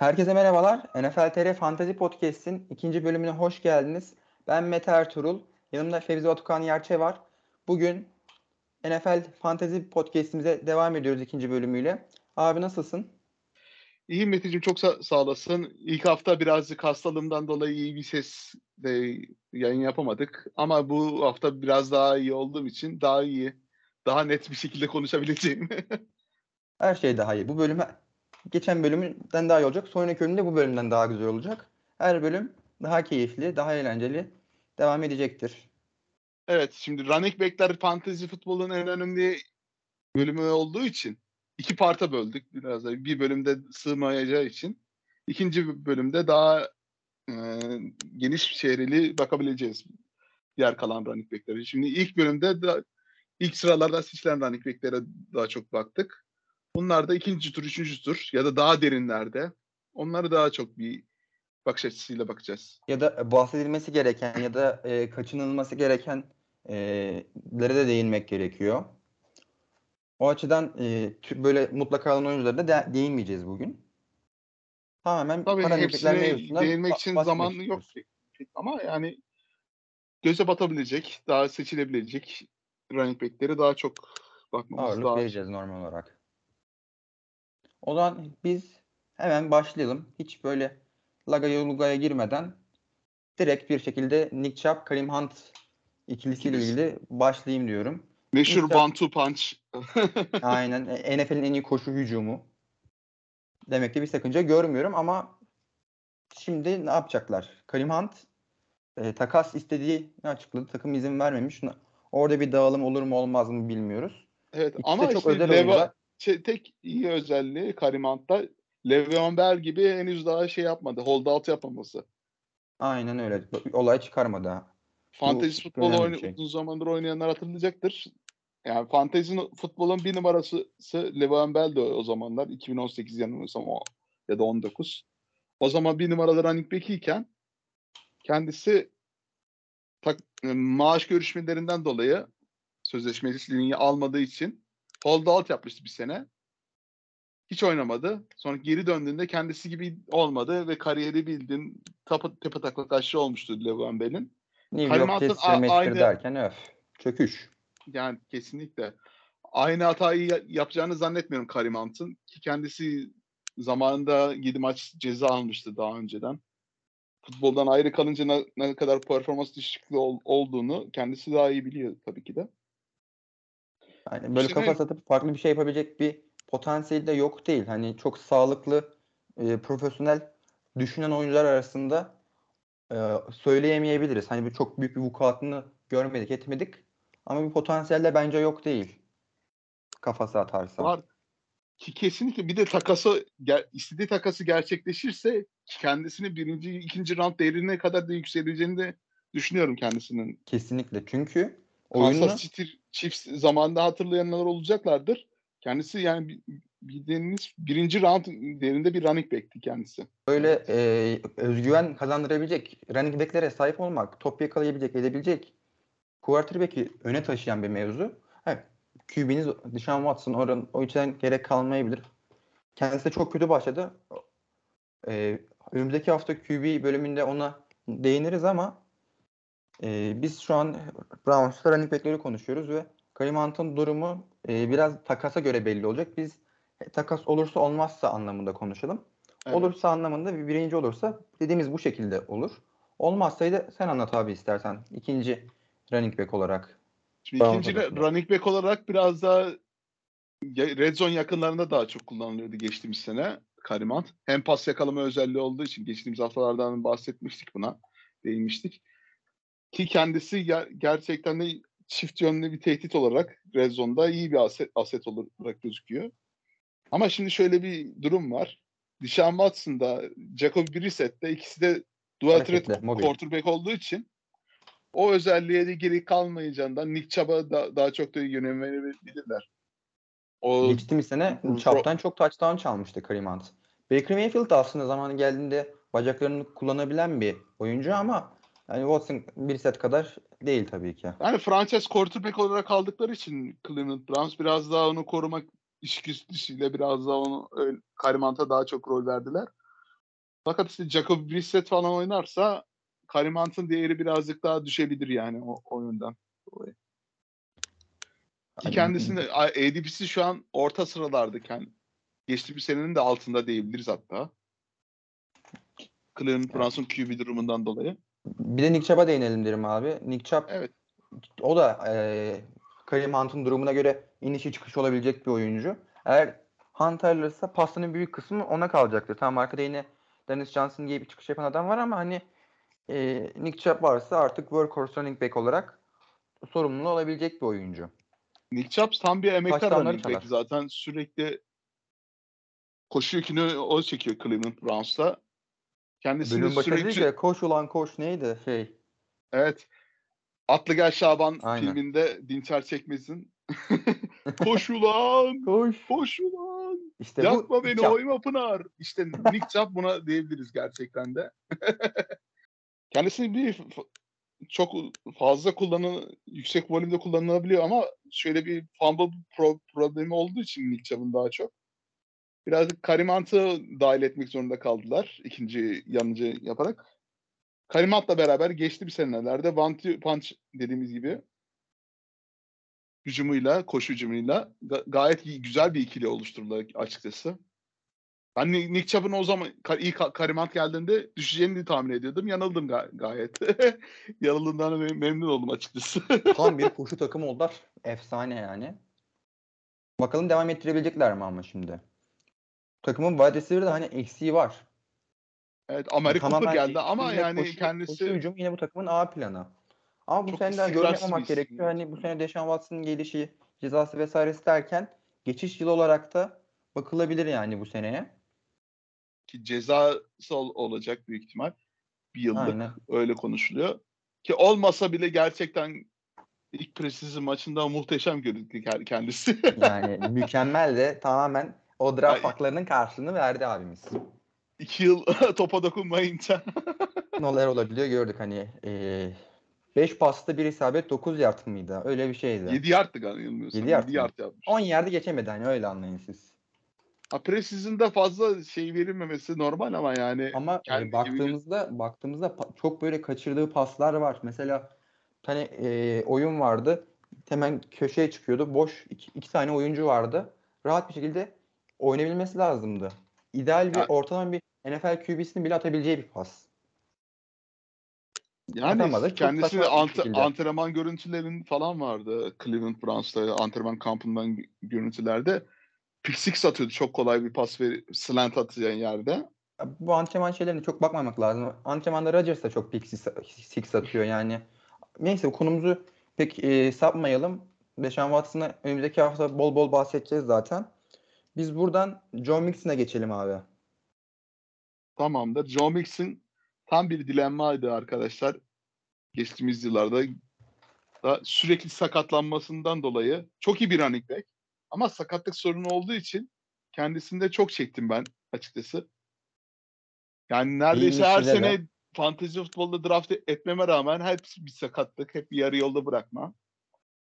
Herkese merhabalar. NFL TR Fantasy Podcast'in ikinci bölümüne hoş geldiniz. Ben Mete Ertuğrul. Yanımda Fevzi Batukan Yerçe var. Bugün NFL Fantasy Podcast'imize devam ediyoruz ikinci bölümüyle. Abi nasılsın? İyiyim Meteciğim çok sa- sağ olasın. İlk hafta birazcık hastalığımdan dolayı iyi bir ses de yayın yapamadık. Ama bu hafta biraz daha iyi olduğum için daha iyi, daha net bir şekilde konuşabileceğim. Her şey daha iyi. Bu bölüm geçen bölümden daha iyi olacak. Sonraki bölümde bu bölümden daha güzel olacak. Her bölüm daha keyifli, daha eğlenceli devam edecektir. evet şimdi running back'ler fantasy futbolun en önemli bölümü olduğu için iki parta böldük biraz da. Bir bölümde sığmayacağı için ikinci bölümde daha e, geniş çevreli bakabileceğiz diğer kalan running back'lere. Şimdi ilk bölümde da, ilk sıralarda seçilen running back'lere daha çok baktık. Bunlar da ikinci tur, üçüncü tur ya da daha derinlerde. Onları daha çok bir bakış açısıyla bakacağız. Ya da bahsedilmesi gereken ya da e, kaçınılması gereken e, de değinmek gerekiyor. O açıdan e, böyle mutlaka olan oyunculara da de- değinmeyeceğiz bugün. Tamamen Tabii hepsine değinmek ba- için bahsetmek zaman yok. Ama yani göze batabilecek, daha seçilebilecek running back'leri daha çok bakmamız Ağırlık daha vereceğiz normal olarak. O zaman biz hemen başlayalım. Hiç böyle lagaya lugaya girmeden direkt bir şekilde Nick Chubb, Kareem Hunt ikilisiyle İkilisi. ilgili başlayayım diyorum. meşhur two punch. Aynen. E, NFL'in en iyi koşu hücumu. Demekte bir sakınca görmüyorum ama şimdi ne yapacaklar? Karim Hunt e, takas istediğini açıkladı. Takım izin vermemiş. Orada bir dağılım olur mu olmaz mı bilmiyoruz. evet İkisi ama çok işte özel Leva, oyuncular. Tek iyi özelliği Karim Hunt'ta Le'Veon Bell gibi henüz daha şey yapmadı. Hold out yapmaması. Aynen öyle. Olay çıkarmadı ha. Bu futbolu oyna- şey. uzun zamandır oynayanlar hatırlayacaktır. Yani fantasy futbolun bir numarası Le'Veon Bell de o zamanlar 2018 yanılmıyorsam o ya da 19. O zaman bir numaralı running back iken kendisi tak, e, maaş görüşmelerinden dolayı sözleşmesini almadığı için hold out yapmıştı bir sene. Hiç oynamadı. Sonra geri döndüğünde kendisi gibi olmadı ve kariyeri bildiğin tepe, tepe taklak aşağı olmuştu Le'Veon Bell'in. New York Jets aynı- derken öf. Çöküş. Yani kesinlikle. Aynı hatayı ya- yapacağını zannetmiyorum Karim Hunt'ın. Ki kendisi zamanında 7 maç ceza almıştı daha önceden. Futboldan ayrı kalınca ne, ne kadar performans düşüklüğü ol- olduğunu kendisi daha iyi biliyor tabii ki de. Yani böyle İşte kafa satıp farklı bir şey yapabilecek bir potansiyeli de yok değil. Hani çok sağlıklı, e, profesyonel düşünen oyuncular arasında e, söyleyemeyebiliriz. Hani bir çok büyük bir vukuatını görmedik, etmedik. Ama bir potansiyel de bence yok değil. Kafası atarsa. Var ki kesinlikle bir de takası istediği takası gerçekleşirse kendisini birinci, ikinci round değerine kadar da yükseleceğini de düşünüyorum kendisinin. Kesinlikle. Çünkü oyunu Kansas City Chiefs zamanında hatırlayanlar olacaklardır. Kendisi yani bi- bildiğiniz birinci round değerinde bir running back'ti kendisi. böyle e, özgüven kazandırabilecek, running back'lere sahip olmak, top yakalayabilecek, edebilecek quarterback'i öne taşıyan bir mevzu. Evet, QB'niz Deshaun Watson oran, o yüzden gerek kalmayabilir. Kendisi de çok kötü başladı. E, önümüzdeki hafta QB bölümünde ona değiniriz ama e, biz şu an Browns'ta running back'leri konuşuyoruz ve Kareem Hunt'ın durumu e, biraz takasa göre belli olacak. Biz e, takas olursa olmazsa anlamında konuşalım. Evet. Olursa anlamında bir birinci olursa dediğimiz bu şekilde olur. Olmazsaydı sen anlat abi istersen. ikinci running back olarak. Şimdi ikinci running back olarak biraz daha red zone yakınlarında daha çok kullanılıyordu geçtiğimiz sene Karim Hunt. Hem pas yakalama özelliği olduğu için geçtiğimiz haftalardan bahsetmiştik buna. Değinmiştik. Ki kendisi ger- gerçekten de çift yönlü bir tehdit olarak red zone'da iyi bir aset, aset olarak gözüküyor. Ama şimdi şöyle bir durum var. Deshaun Watson da Jacob Brissett de ikisi de dual threat quarterback olduğu için o özelliğe de geri kalmayacağından Nick Chubb'a da, daha çok da yönem verebilirler. O Geçtiğimiz sene Chubb'dan çok touchdown çalmıştı Kareem Hunt. Baker Mayfield aslında zamanı geldiğinde bacaklarını kullanabilen bir oyuncu ama yani Watson bir set kadar değil tabii ki. yani franchise quarterback olarak kaldıkları için Cleveland Browns biraz daha onu korumak içgüdüsüyle biraz daha onu öyle, Karim Hunt'a daha çok rol verdiler. Fakat işte Jacob Brissett falan oynarsa Karim Hunt'ın değeri birazcık daha düşebilir yani o oyundan dolayı. Ki kendisinde ADP'si şu an orta sıralardayken geçti bir senenin de altında diyebiliriz hatta. Cleveland Browns'un QB durumundan dolayı. Bir de Nick Chubb'a değinelim derim abi. Nick Chubb Evet. o da e, Kareem Hunt'ın durumuna göre inişi çıkışı olabilecek bir oyuncu. Eğer Hunt ayrılırsa pasının büyük kısmı ona kalacaktır. Tamam arkada yine Dennis Johnson diye bir çıkış yapan adam var ama hani e, Nick Chubb varsa artık workhorse running back olarak sorumlu olabilecek bir oyuncu. Nick Chubb tam bir emektar running back. Zaten sürekli koşu yükünü o çekiyor Cleveland Browns'ta. Kendisini Bölüm başında sürekli... ki koş ulan koş neydi şey. Evet. Atlı Gel Şaban Aynen. filminde Dinçer Çekmez'in Koş ulan! Koş. Koş ulan! İşte Yakma bu beni Chubb. oyma Pınar. İşte Nick Chubb buna diyebiliriz gerçekten de. Kendisi bir çok fazla kullanı yüksek volümde kullanılabiliyor ama şöyle bir fumble pro- problemi olduğu için Nick Chubb'ın daha çok. Birazcık Karim Hunt'ı dahil etmek zorunda kaldılar ikinci yanıcı yaparak. Karim Hunt'la beraber geçti bir senelerde one punch dediğimiz gibi hücumuyla, koşu hücumuyla ga- gayet iyi, güzel bir ikili oluşturdular açıkçası. Ben Ni- Nick Chubb'ın o zaman ka- iyi ka- Karim Hunt geldiğinde düşeceğini tahmin ediyordum. Yanıldım ga- gayet. Yanıldığımdan mem- memnun oldum açıkçası. Tam bir koşu takımı oldular. Efsane yani. Bakalım devam ettirebilecekler mi ama şimdi. Takımın wide receiver'da hani eksiği var. evet, Amerika Cooper Tamamen geldi ama eksiğiyle yani koşu- kendisi koşu hücum yine bu takımın A planı. Ama bu sene daha yorum yapmamak gerekiyor. Hani bu sene Deshaun Watson'ın gelişi, cezası vesairesi derken geçiş yılı olarak da bakılabilir yani bu seneye. ki cezası ol- olacak büyük ihtimal. Bir yıllık Aynen. öyle konuşuluyor. Ki olmasa bile gerçekten ilk preseason maçında muhteşem görüntü ke- kendisi. Yani mükemmel de tamamen o draft Ay- haklarının karşılığını verdi abimiz. İki yıl topa dokunmayınca. Neler olabiliyor gördük hani 5 pasta bir isabet 9 yard mıydı? Öyle bir şeydi. 7 yardtı galiba yanılmıyorsam. Yedi yard 7 mı? yard yapmış. 10 yardı geçemedi hani öyle anlayın siz. Ha, preseason'da fazla şey verilmemesi normal ama yani Ama e, kendi gibi- baktığımızda baktığımızda çok böyle kaçırdığı paslar var. Mesela tane e, oyun vardı. Hemen köşeye çıkıyordu. Boş iki, iki tane oyuncu vardı. Rahat bir şekilde oynayabilmesi lazımdı. İdeal bir Ya- ortalama bir NFL QB'sinin bile atabileceği bir pas. yani atamadı. Kendisi bir ant- antrenman görüntülerin falan vardı. Cleveland Browns'ta antrenman kampından gö- görüntülerde. Pick six atıyordu. Çok kolay bir pas ver slant atacağın yerde. Bu antrenman şeylerine çok bakmamak lazım. Antrenmanda Rodgers da çok pick six, atıyor yani. Neyse konumuzu pek e, sapmayalım. Deshaun Watson'a önümüzdeki hafta bol bol bahsedeceğiz zaten. Biz buradan John Mixon'a geçelim abi. Tamamdır. Joe Mixon tam bir dilemmaydı arkadaşlar. Geçtiğimiz yıllarda da sürekli sakatlanmasından dolayı çok iyi bir running back. Ama sakatlık sorunu olduğu için kendisinde çok çektim ben açıkçası. Yani neredeyse her sene fantezi futbolda draft etmeme rağmen hep bir sakatlık, hep bir yarı yolda bırakma.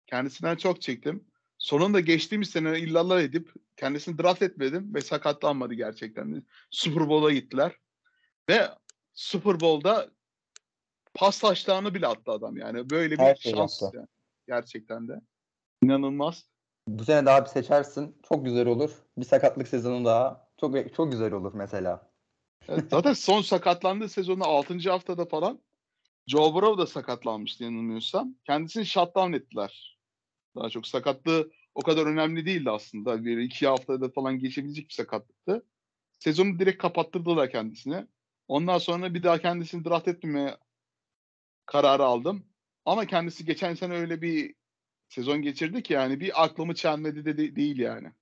Kendisinden çok çektim. Sonunda geçtiğimiz sene illallah edip kendisini draft etmedim ve sakatlanmadı gerçekten. Super Bowl'a gittiler. Ve Super Bowl'da pas taşlarını bile attı adam yani. Böyle bir Her şans yaptı. yani. gerçekten de. İnanılmaz. Bu sene daha bir seçersin. Çok güzel olur. Bir sakatlık sezonu daha. Çok çok güzel olur mesela. Evet, zaten son sakatlandığı sezonu 6. haftada falan Joe Burrow da sakatlanmıştı yanılmıyorsam. Kendisini shutdown ettiler. Daha çok sakatlığı o kadar önemli değildi aslında. Bir iki haftada falan geçebilecek bir sakatlıktı. Sezonu direkt kapattırdılar kendisine. Ondan sonra bir daha kendisini draft etmemeye kararı aldım. Ama kendisi geçen sene öyle bir sezon geçirdi ki yani bir aklımı çelmedi de, de- değil yani.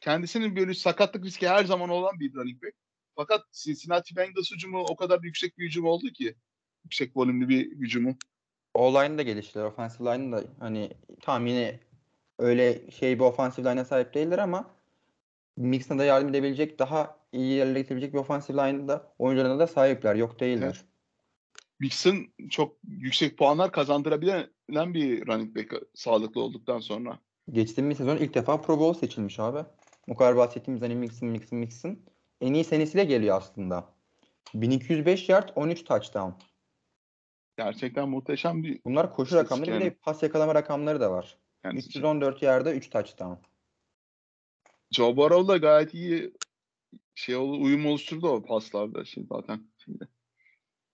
Kendisinin böyle sakatlık riski her zaman olan bir running back. Fakat Cincinnati Bengals hücumu o kadar yüksek bir hücum oldu ki. Yüksek volümlü bir hücumu. O-line da geliştiler. Offensive line da hani tam yine öyle şey bir offensive line'a sahip değiller ama Mixon'a da yardım edebilecek daha iyi yerlere getirebilecek bir offensive line'da oyuncularına da sahipler. Yok değiller. Evet. Mixon çok yüksek puanlar kazandırabilen bir running back sağlıklı olduktan sonra. Geçtiğimiz sezon ilk defa Pro Bowl seçilmiş abi. O kadar bahsettiğimiz hani Mixon, Mixon, Mixon. en iyi senesiyle geliyor aslında. 1205 yard 13 touchdown. Gerçekten muhteşem bir Bunlar koşu rakamları bir yani. de pas yakalama rakamları da var. yani 314 yard'a 3 touchdown. Joe Burrow da gayet iyi şey uyum oluşturdu o paslarda şimdi zaten. Şimdi.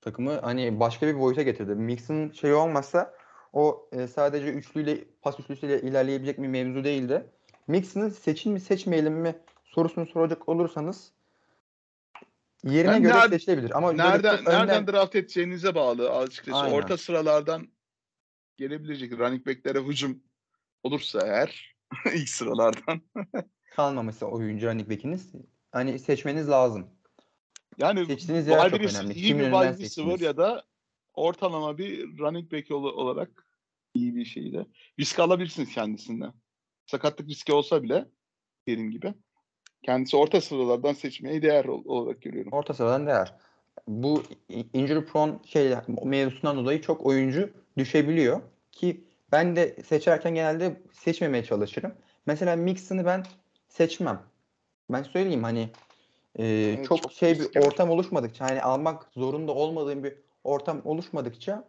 Takımı hani başka bir boyuta getirdi. Mixon şey olmasa o e, sadece üçlüyle pas üçlüsüyle ilerleyebilecek bir mevzu değildi. Mixon'ı seçin mi seçmeyelim mi sorusunu soracak olursanız yerine Yani göre ner- seçilebilir. Ama Nereden çok nereden önden- draft edeceğinize bağlı açıkçası. Aynen. Orta sıralardan gelebilecek running back'lere hücum olursa eğer ilk sıralardan. kalmaması oyuncu running back'iniz hani seçmeniz lazım. Yani Seçtiğiniz yer çok önemli. iyi Kimin bir wide receiver ya da ortalama bir running back ol- olarak iyi bir şeyde. Risk alabilirsiniz kendisinden. Sakatlık riski olsa bile dediğim gibi. Kendisi orta sıralardan seçmeye değer ol- olarak görüyorum. Orta sıradan değer. Bu injury prone şey mevzusundan dolayı çok oyuncu düşebiliyor ki ben de seçerken genelde seçmemeye çalışırım. Mesela Mixon'ı ben seçmem. Ben söyleyeyim hani e, çok, çok şey bir riskli. ortam oluşmadıkça hani almak zorunda olmadığım bir ortam oluşmadıkça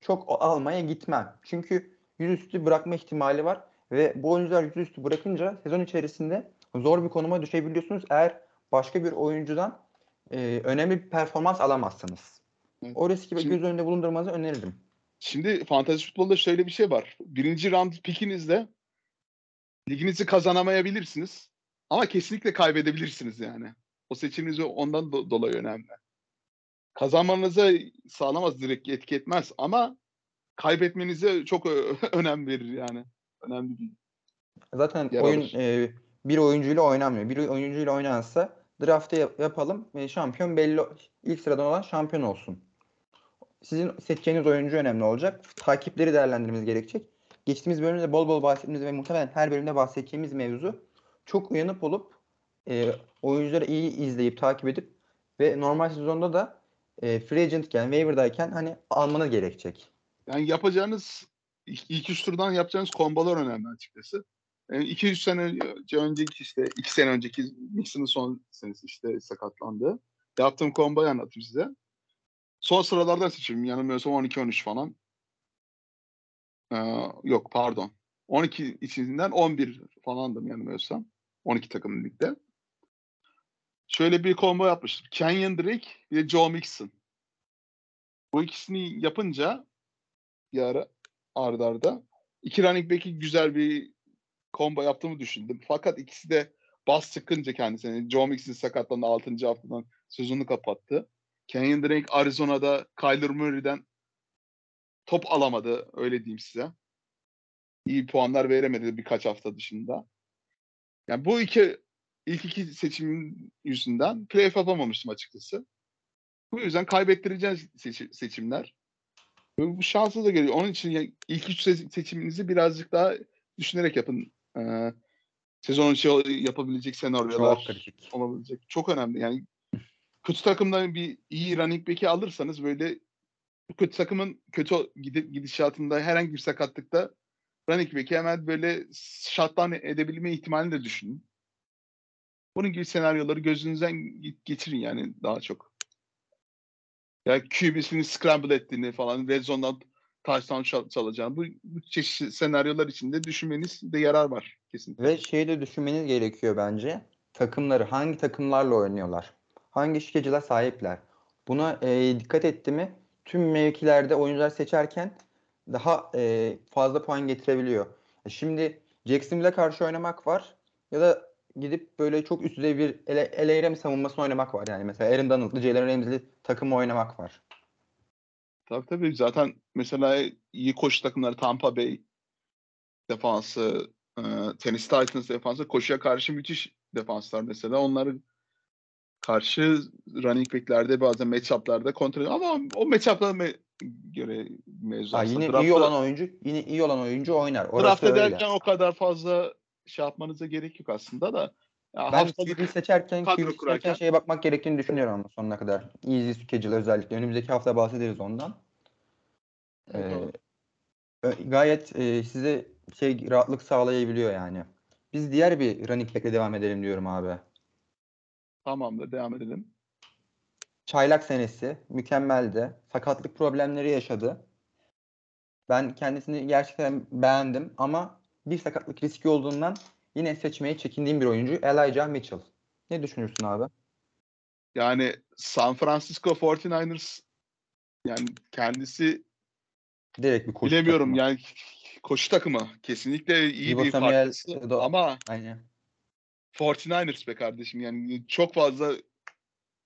çok almaya gitmem. Çünkü yüzüstü bırakma ihtimali var ve bu oyuncular yüzüstü bırakınca sezon içerisinde zor bir konuma düşebiliyorsunuz eğer başka bir oyuncudan e, önemli bir performans alamazsanız. Evet. O riski Şimdi- göz önünde bulundurmanızı öneririm. Şimdi fantasy futbolda şöyle bir şey var. Birinci round pikinizde liginizi kazanamayabilirsiniz. Ama kesinlikle kaybedebilirsiniz yani. O seçiminiz ondan do- dolayı önemli. Kazanmanıza sağlamaz direkt etki etmez ama kaybetmenize çok ö- önem verir yani. Önemli bir Zaten Yer oyun alır. e, bir oyuncuyla oynanmıyor. Bir oyuncuyla oynansa draftı yap- yapalım ve şampiyon belli ilk sıradan olan şampiyon olsun. Sizin seçeceğiniz oyuncu önemli olacak. Takipleri değerlendirmemiz gerekecek. Geçtiğimiz bölümde bol bol bahsettiğimiz ve muhtemelen her bölümde bahsedeceğimiz mevzu çok uyanık olup e, oyuncuları iyi izleyip takip edip ve normal sezonda da e, free agentken, waiver'dayken hani almanız gerekecek. Yani yapacağınız ilk, ilk turdan yapacağınız kombolar önemli açıkçası. 2-3 sene önce önceki işte 2 sene önceki Mixon'ın son senesi işte sakatlandı. Yaptığım komboyu anlatayım size. Son sıralardan seçiyorum. Yanılmıyorsam 12-13 falan. Ee, yok pardon. 12 içinden 11 falandım yanılmıyorsam. 12 takım ligde. Şöyle bir combo yapmıştım. Kenyon Drake ve Joe Mixon. Bu ikisini yapınca bir ara arda arda iki running back'i güzel bir combo yaptığımı düşündüm. Fakat ikisi de bas çıkınca kendisine Joe Mixon sakatlandı 6. haftadan sezonu kapattı. Kenyon Drake Arizona'da Kyler Murray'den top alamadı öyle diyeyim size. İyi puanlar veremedi birkaç hafta dışında. Yani bu iki ilk iki seçimin yüzünden playoff yapamamıştım açıkçası. Bu yüzden kaybettireceğiz seçi- seçimler. Bu şansı da geliyor. Onun için ilk üç se- seçiminizi birazcık daha düşünerek yapın. Ee, sezonun şey yapabilecek senaryolar Çok kritik. olabilecek. Çok önemli. Yani kötü takımdan bir iyi running back'i alırsanız böyle kötü takımın kötü gidişatında herhangi bir sakatlıkta running back'i hemen böyle shutdown edebilme ihtimalini de düşünün. Bunun gibi senaryoları gözünüzden ge- geçirin yani daha çok. Ya QB'sini scramble ettiğini falan, red zone'dan çal- çalacağını bu, bu çeşitli senaryolar içinde düşünmeniz de yarar var kesinlikle. Ve şeyi de düşünmeniz gerekiyor bence. Takımları hangi takımlarla oynuyorlar? Hangi şirkeciler sahipler? Buna e, dikkat etti mi tüm mevkilerde oyuncular seçerken daha e, fazla puan getirebiliyor. E, Şimdi Jacksonville'e karşı oynamak var ya da gidip böyle çok üst düzey bir ele, ele savunmasını oynamak var. Yani mesela Aaron Donald'lı, Jalen Ramsey'li takımı oynamak var. Tabii tabii zaten mesela iyi koşu takımları Tampa Bay defansı, e, Tennessee Titans defansı koşuya karşı müthiş defanslar mesela. Onları karşı running back'lerde bazen matchup'larda kontrol ama o matchup'lara me- göre mevzu. Ha, yine iyi Draft'ta- olan oyuncu yine iyi olan oyuncu oynar. Orası draft öyle. ederken o kadar fazla şey yapmanıza gerek yok aslında da. Ya Ben haftalık QB seçerken, QB seçerken kurarken- şeye bakmak gerektiğini düşünüyorum ama sonuna kadar. Easy schedule özellikle. Önümüzdeki hafta bahsederiz ondan. Ee, gayet e, size şey rahatlık sağlayabiliyor yani. Biz diğer bir running back'le devam edelim diyorum abi. Tamamdır. Devam edelim. Çaylak senesi mükemmeldi. Sakatlık problemleri yaşadı. Ben kendisini gerçekten beğendim ama bir sakatlık riski olduğundan yine seçmeye çekindiğim bir oyuncu Elijah Mitchell. Ne düşünürsün abi? Yani San Francisco 49ers yani kendisi Direkt bir koşu bilemiyorum takımı. yani koşu takımı kesinlikle iyi Divo bir Samuel, parçası Do- ama Aynen. 49ers be kardeşim yani çok fazla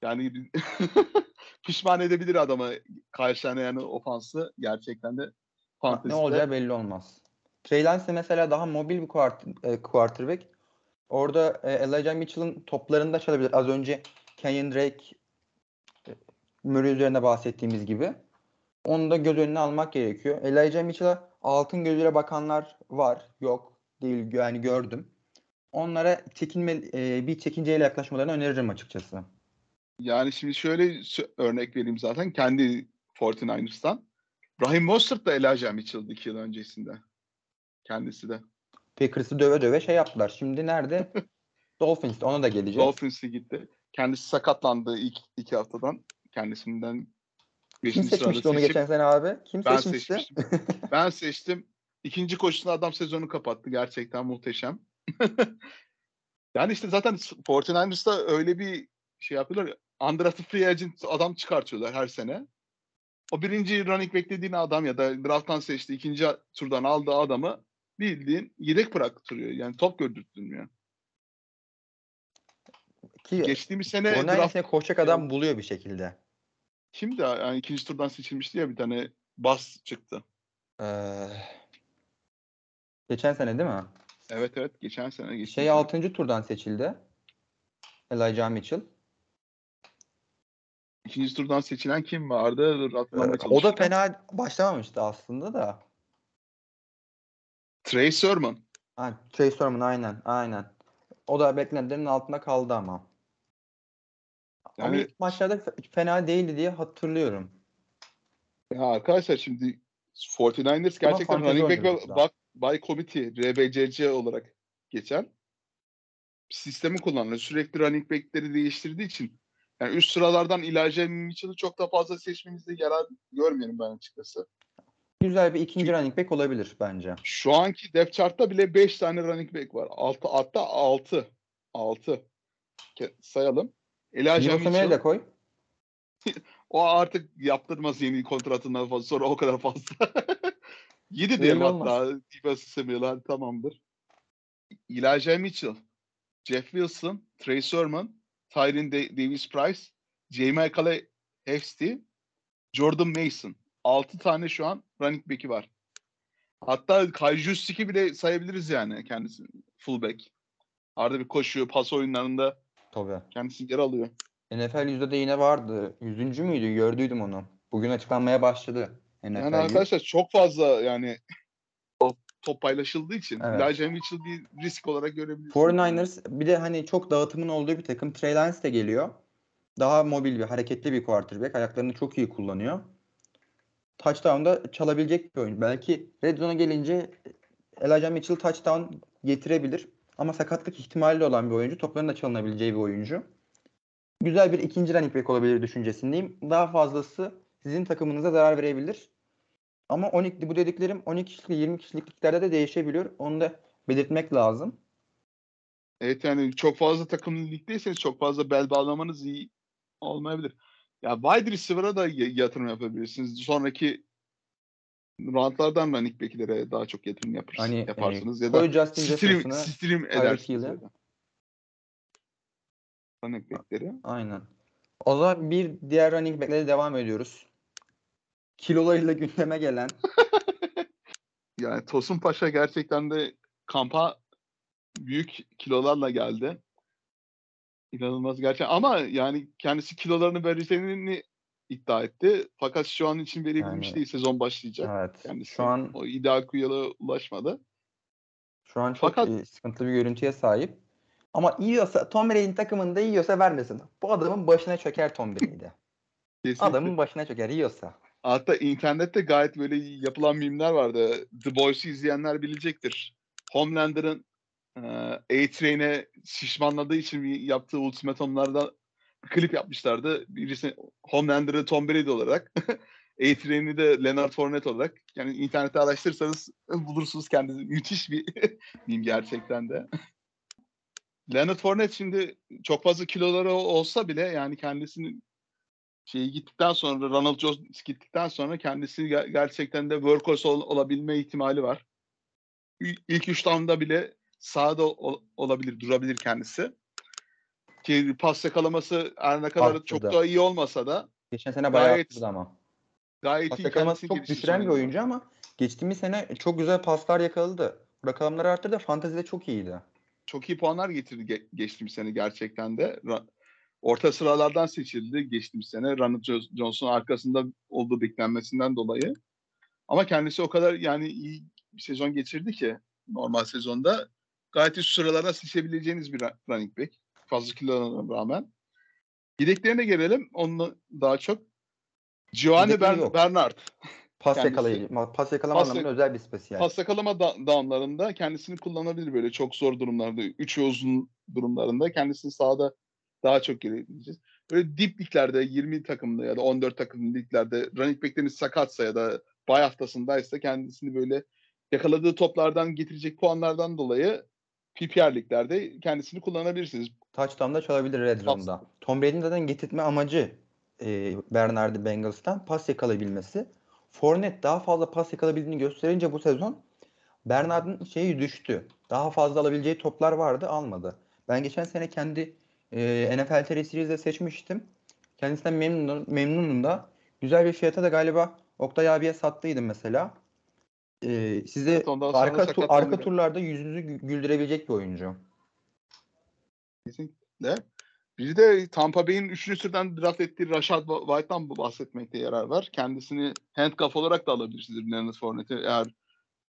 yani pişman edebilir adamı karşılayan yani ofansı gerçekten de Ne fantezide. olacağı belli olmaz. Trey Lance mesela daha mobil bir quart- e, quarterback. Orada e, Elijah Mitchell'ın toplarında çalabilir. Az önce Kenyon Drake e, Murray üzerine bahsettiğimiz gibi. Onu da göz önüne almak gerekiyor. Elijah Mitchell'a altın gözüyle bakanlar var. Yok. Değil. Yani gördüm. Onlara çekinme, e, bir çekinceyle yaklaşmalarını öneririm açıkçası. Yani şimdi şöyle örnek vereyim zaten kendi 49ers'tan. Raheem Mostert da Elijah Mitchell'dı iki yıl öncesinde. Kendisi de. Packers'ı döve döve şey yaptılar. Şimdi nerede? Dolphins'te. Ona da geleceğiz. Dolphins'e gitti. Kendisi sakatlandı ilk iki haftadan. Kendisinden Kim 5. sırada seçmişti onu seçip geçen sene abi? Kim ben seçmişti? seçmiştim. ben seçtim. İkinci koşusunda adam sezonu kapattı. Gerçekten muhteşem. yani işte zaten 49ers'da öyle bir şey yapıyorlar. ya, Undrafted free agent adam çıkartıyorlar her sene. O birinci running back dediğin adam ya da drafttan seçti ikinci turdan aldığı adamı bildiğin yedek bıraktırıyor. Yani top gördürtmüyor. Ki Geçtiğimiz sene Onun draft koşacak adam buluyor bir şekilde. kimdi? Yani ikinci turdan seçilmişti ya bir tane bas çıktı. Ee, geçen sene değil mi? Evet evet geçen sene geçti. Şey 6. turdan seçildi. Elijah Mitchell. İkinci turdan seçilen kim vardı? Dur, Ee, o da fena başlamamıştı aslında da. Trey Sermon. Ha, Trey Sermon aynen aynen. O da beklentilerin altında kaldı ama. ama Yani- ilk maçlarda fe- fena değildi diye hatırlıyorum. Ya arkadaşlar şimdi 49ers gerçekten running back ve bak by committee RBCC olarak geçen sistemi kullanıyor. Sürekli running back'leri değiştirdiği için yani üst sıralardan Elijah Mitchell'ı çok da fazla seçmemizde yarar görmüyorum ben açıkçası. Güzel bir ikinci running back olabilir bence. Şu anki depth chart'ta bile 5 tane running back var. Altı, hatta 6. 6. Sayalım. Elijah Mitchell. de koy. O artık yaptırmaz yeni kontratından fazla. Sonra o kadar fazla. 7 Öyle diyelim hatta. Diva Samuel hadi tamamdır. Elijah Mitchell, Jeff Wilson, Trey Sermon, Tyron Da- Davis Price, J. Michael Hefty, Jordan Mason. 6 tane şu an running back'i var. Hatta Kai Justik'i bile sayabiliriz yani kendisi. Fullback. Arada bir koşuyor, pas oyunlarında Tabii. kendisi yer alıyor. NFL yüzde de yine vardı. Yüzüncü müydü? Gördüydüm onu. Bugün açıklanmaya başladı. NFL Yani arkadaşlar çok fazla yani top, paylaşıldığı için Evet. Elijah Mitchell bir risk olarak görebilirsiniz. 49ers bir de hani çok dağıtımın olduğu bir takım. Trey Lance de geliyor. Daha mobil bir, hareketli bir quarterback. Ayaklarını çok iyi kullanıyor. Touchdown'da çalabilecek bir oyuncu. Belki red zone'a gelince Elijah Mitchell touchdown getirebilir. Ama sakatlık ihtimali olan bir oyuncu. Topların da çalınabileceği bir oyuncu. Güzel bir ikinci running back olabilir düşüncesindeyim. Daha fazlası sizin takımınıza zarar verebilir. Ama 12 bu dediklerim 12 kişilik 20 kişilik liglerde de değişebiliyor. Onu da belirtmek lazım. Evet yani çok fazla takımlı ligdeyseniz çok fazla bel bağlamanız iyi olmayabilir. Ya wide receiver'a da yatırım yapabilirsiniz. Sonraki roundlardan running back'lere daha çok yatırım yaparsınız, Hani yaparsınız e, ya da Justin stream, stream edersiniz. Running back'leri. Aynen. O zaman bir diğer running back'lere devam ediyoruz. Kilolarıyla gündeme gelen Yani Tosun Paşa gerçekten de kampa büyük kilolarla geldi. İnanılmaz gerçekten. Ama yani kendisi kilolarını vereceğini iddia etti. Fakat şu an için verebilmiş Yani- değil. Sezon başlayacak. evet Kendisi. şu an O ideal kuyuya ulaşmadı. şu an çok Fakat- e, sıkıntılı bir görüntüye sahip. Ama yiyorsa Tom Brady'nin takımında yiyorsa vermesin. Bu adamın başına çöker Tom Brady. Kesinlikle. adamın başına çöker yiyorsa. Hatta internette gayet böyle yapılan mimler vardı. The Boys'u izleyenler bilecektir. Homelander'ın A-Train'e şişmanladığı için yaptığı ultimatomlarda bir klip yapmışlardı. Birisi Homelander'ı Tom Brady olarak, A-Train'i de Leonard Fournette olarak. Yani internette araştırırsanız bulursunuz kendinizi. Müthiş bir meme gerçekten de. Leonard Fournette şimdi çok fazla kiloları olsa bile yani kendisinin şeyi gittikten sonra Ronald Jones gittikten sonra kendisi ger- gerçekten de workhorse ol- olabilme ihtimali var. İlk üç down'da bile sahada ol- olabilir, durabilir kendisi. Ki pas yakalaması her ne kadar çok Arttırdı. da iyi olmasa da Geçen sene bayağı Gayet arttırdı ama. gayet Pas iyi yakalaması çok düşüren bir oyuncu ama geçtiğimiz sene çok güzel paslar yakaladı. Rakamları arttırdı. Fantezide çok iyiydi. Çok iyi puanlar getirdi ge- geçtiğimiz sene gerçekten de. Orta sıralardan seçildi geçtiğimiz sene. Ronald Jo- Jones'un arkasında olduğu beklenmesinden dolayı. Ama kendisi o kadar yani iyi bir sezon geçirdi ki normal sezonda gayet üst sıralara seçebileceğiniz bir running back. Fazla kilolarına rağmen. Yedeklerine gelelim. Onunla daha çok. Giovanni Bern-. Bernard. Pas yakalayıcı, pas yakalama Pas anlamında özel bir spesiyel. Pas yakalama da- downlarında kendisini kullanabilir böyle çok zor durumlarda. Üç ve uzun durumlarında kendisini sahada daha çok görebileceğiz. Böyle dip liglerde 20 takımda ya da 14 takım liglerde running back'leriniz sakatsa ya da bay haftasındaysa kendisini böyle yakaladığı toplardan getirecek puanlardan dolayı PPR liglerde kendisini kullanabilirsiniz. Touchdown'da çalabilir red zone'da. Tom Brady'nin zaten getirtme amacı e, Bernard'ı Bengals'tan pas yakalayabilmesi. Fournette daha fazla pas yakalayabildiğini gösterince bu sezon Bernard'ın şeyi düştü. Daha fazla alabileceği toplar vardı almadı. Ben geçen sene kendi e, NFL TR Series'de seçmiştim. Kendisinden memnunum, memnunum da. Güzel bir fiyata da galiba Oktay abiye sattıydım mesela. E, size Evet, arka, tu- arka turlarda yüzünüzü gü- güldürebilecek bir oyuncu. Kesinlikle. Bir de Tampa Bay'in 3. sıradan draft ettiği Rashad White'dan bahsetmekte yarar var. Kendisini handcuff olarak da alabilirsiniz Leonard Fournette'i eğer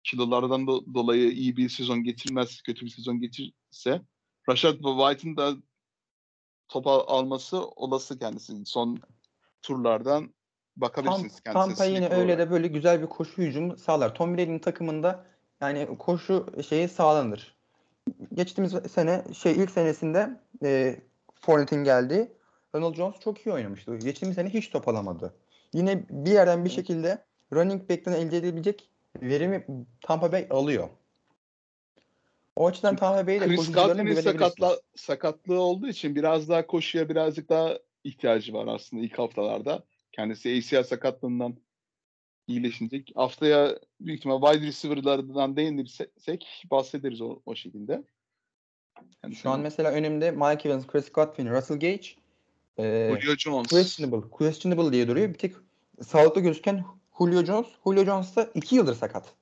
kilolardan do- dolayı iyi bir sezon geçirmez, kötü bir sezon geçirse. Rashad White'ın da topa alması olası kendisi. Son turlardan bakabilirsiniz kendisine. Tampa yine öyle olarak. de böyle güzel bir koşu hücumu sağlar. Tom Brady'nin takımında yani koşu şeyi sağlanır. Geçtiğimiz sene şey ilk senesinde e, Fournette'in geldiği Ronald Jones çok iyi oynamıştı. Geçtiğimiz sene hiç top alamadı. Yine bir yerden bir şekilde running back'ten elde edilebilecek verimi Tampa Bay alıyor. O açıdan Tampa Bay'de Chris koşucularına Godwin'in sakatla, sakatlığı olduğu için biraz daha koşuya birazcık daha ihtiyacı var aslında ilk haftalarda. Kendisi ACL sakatlığından iyileşince. Haftaya büyük ihtimal wide receiver'lardan değinirsek bahsederiz o, o şekilde. Kendisi- Şu an mesela önümde Mike Evans, Chris Godwin, Russell Gage, e, Julio Jones. questionable, questionable diye duruyor. Bir tek sağlıklı gözüken Julio Jones. Julio Jones da 2 yıldır sakat.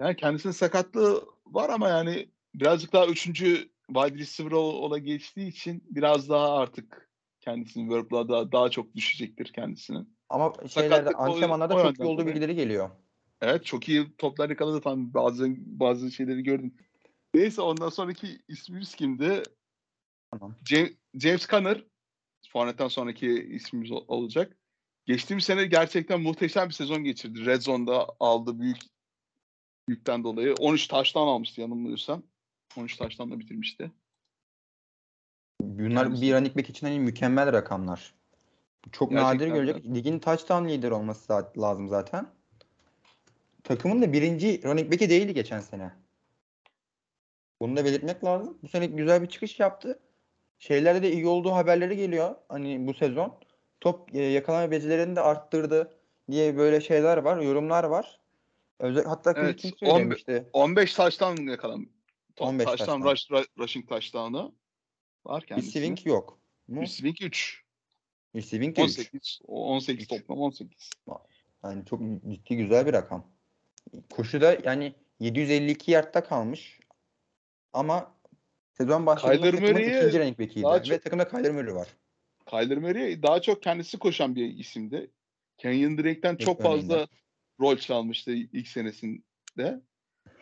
Yani kendisinin sakatlığı var ama yani birazcık daha üçüncü wide receiver ol- ola geçtiği için biraz daha artık kendisinin workload'a daha, daha çok düşecektir kendisinin. Ama şeylerde antrenmanlarda çok iyi olduğu bilgileri geliyor. Evet çok iyi toplar yakaladı tam bazı bazı şeyleri gördüm. Neyse ondan sonraki ismimiz kimdi? Tamam. James, James Conner. Fournette'den sonraki ismimiz ol- olacak. Geçtiğimiz sene gerçekten muhteşem bir sezon geçirdi. Red Zone'da aldı büyük yükten dolayı. 13 taştan almıştı yanılmıyorsam. 13 taştan da bitirmişti. Bunlar Kendisi- bir running back için hani mükemmel rakamlar. Çok Gerçekten nadir görecek. Ligin touchdown lider olması lazım zaten. Takımın da birinci running back'i değildi geçen sene. Bunu da belirtmek lazım. Bu sene güzel bir çıkış yaptı. Şeylerde de iyi olduğu haberleri geliyor. Hani bu sezon. Top e, yakalama becerilerini de arttırdı diye böyle şeyler var, yorumlar var. Özel, hatta Evet, on- söylemişti. 15 taştan yakalam. 15 taştan rush, ru- rushing taştanı var kendisinin. Receiving yok. Mu? Receiving 3. Receiving de üç. 18. 18 Üç. toplam 18. Yani çok ciddi güzel bir rakam. Koşuda yani 752 yardta kalmış. Ama sezon başladığında takımın ikinci back'iydi. daha Ve çok- takımda Kyler Murray var. Kyler Murray daha çok kendisi koşan bir isimdi. Kenyon Drake'den çok döneminde. fazla rol çalmıştı ilk senesinde.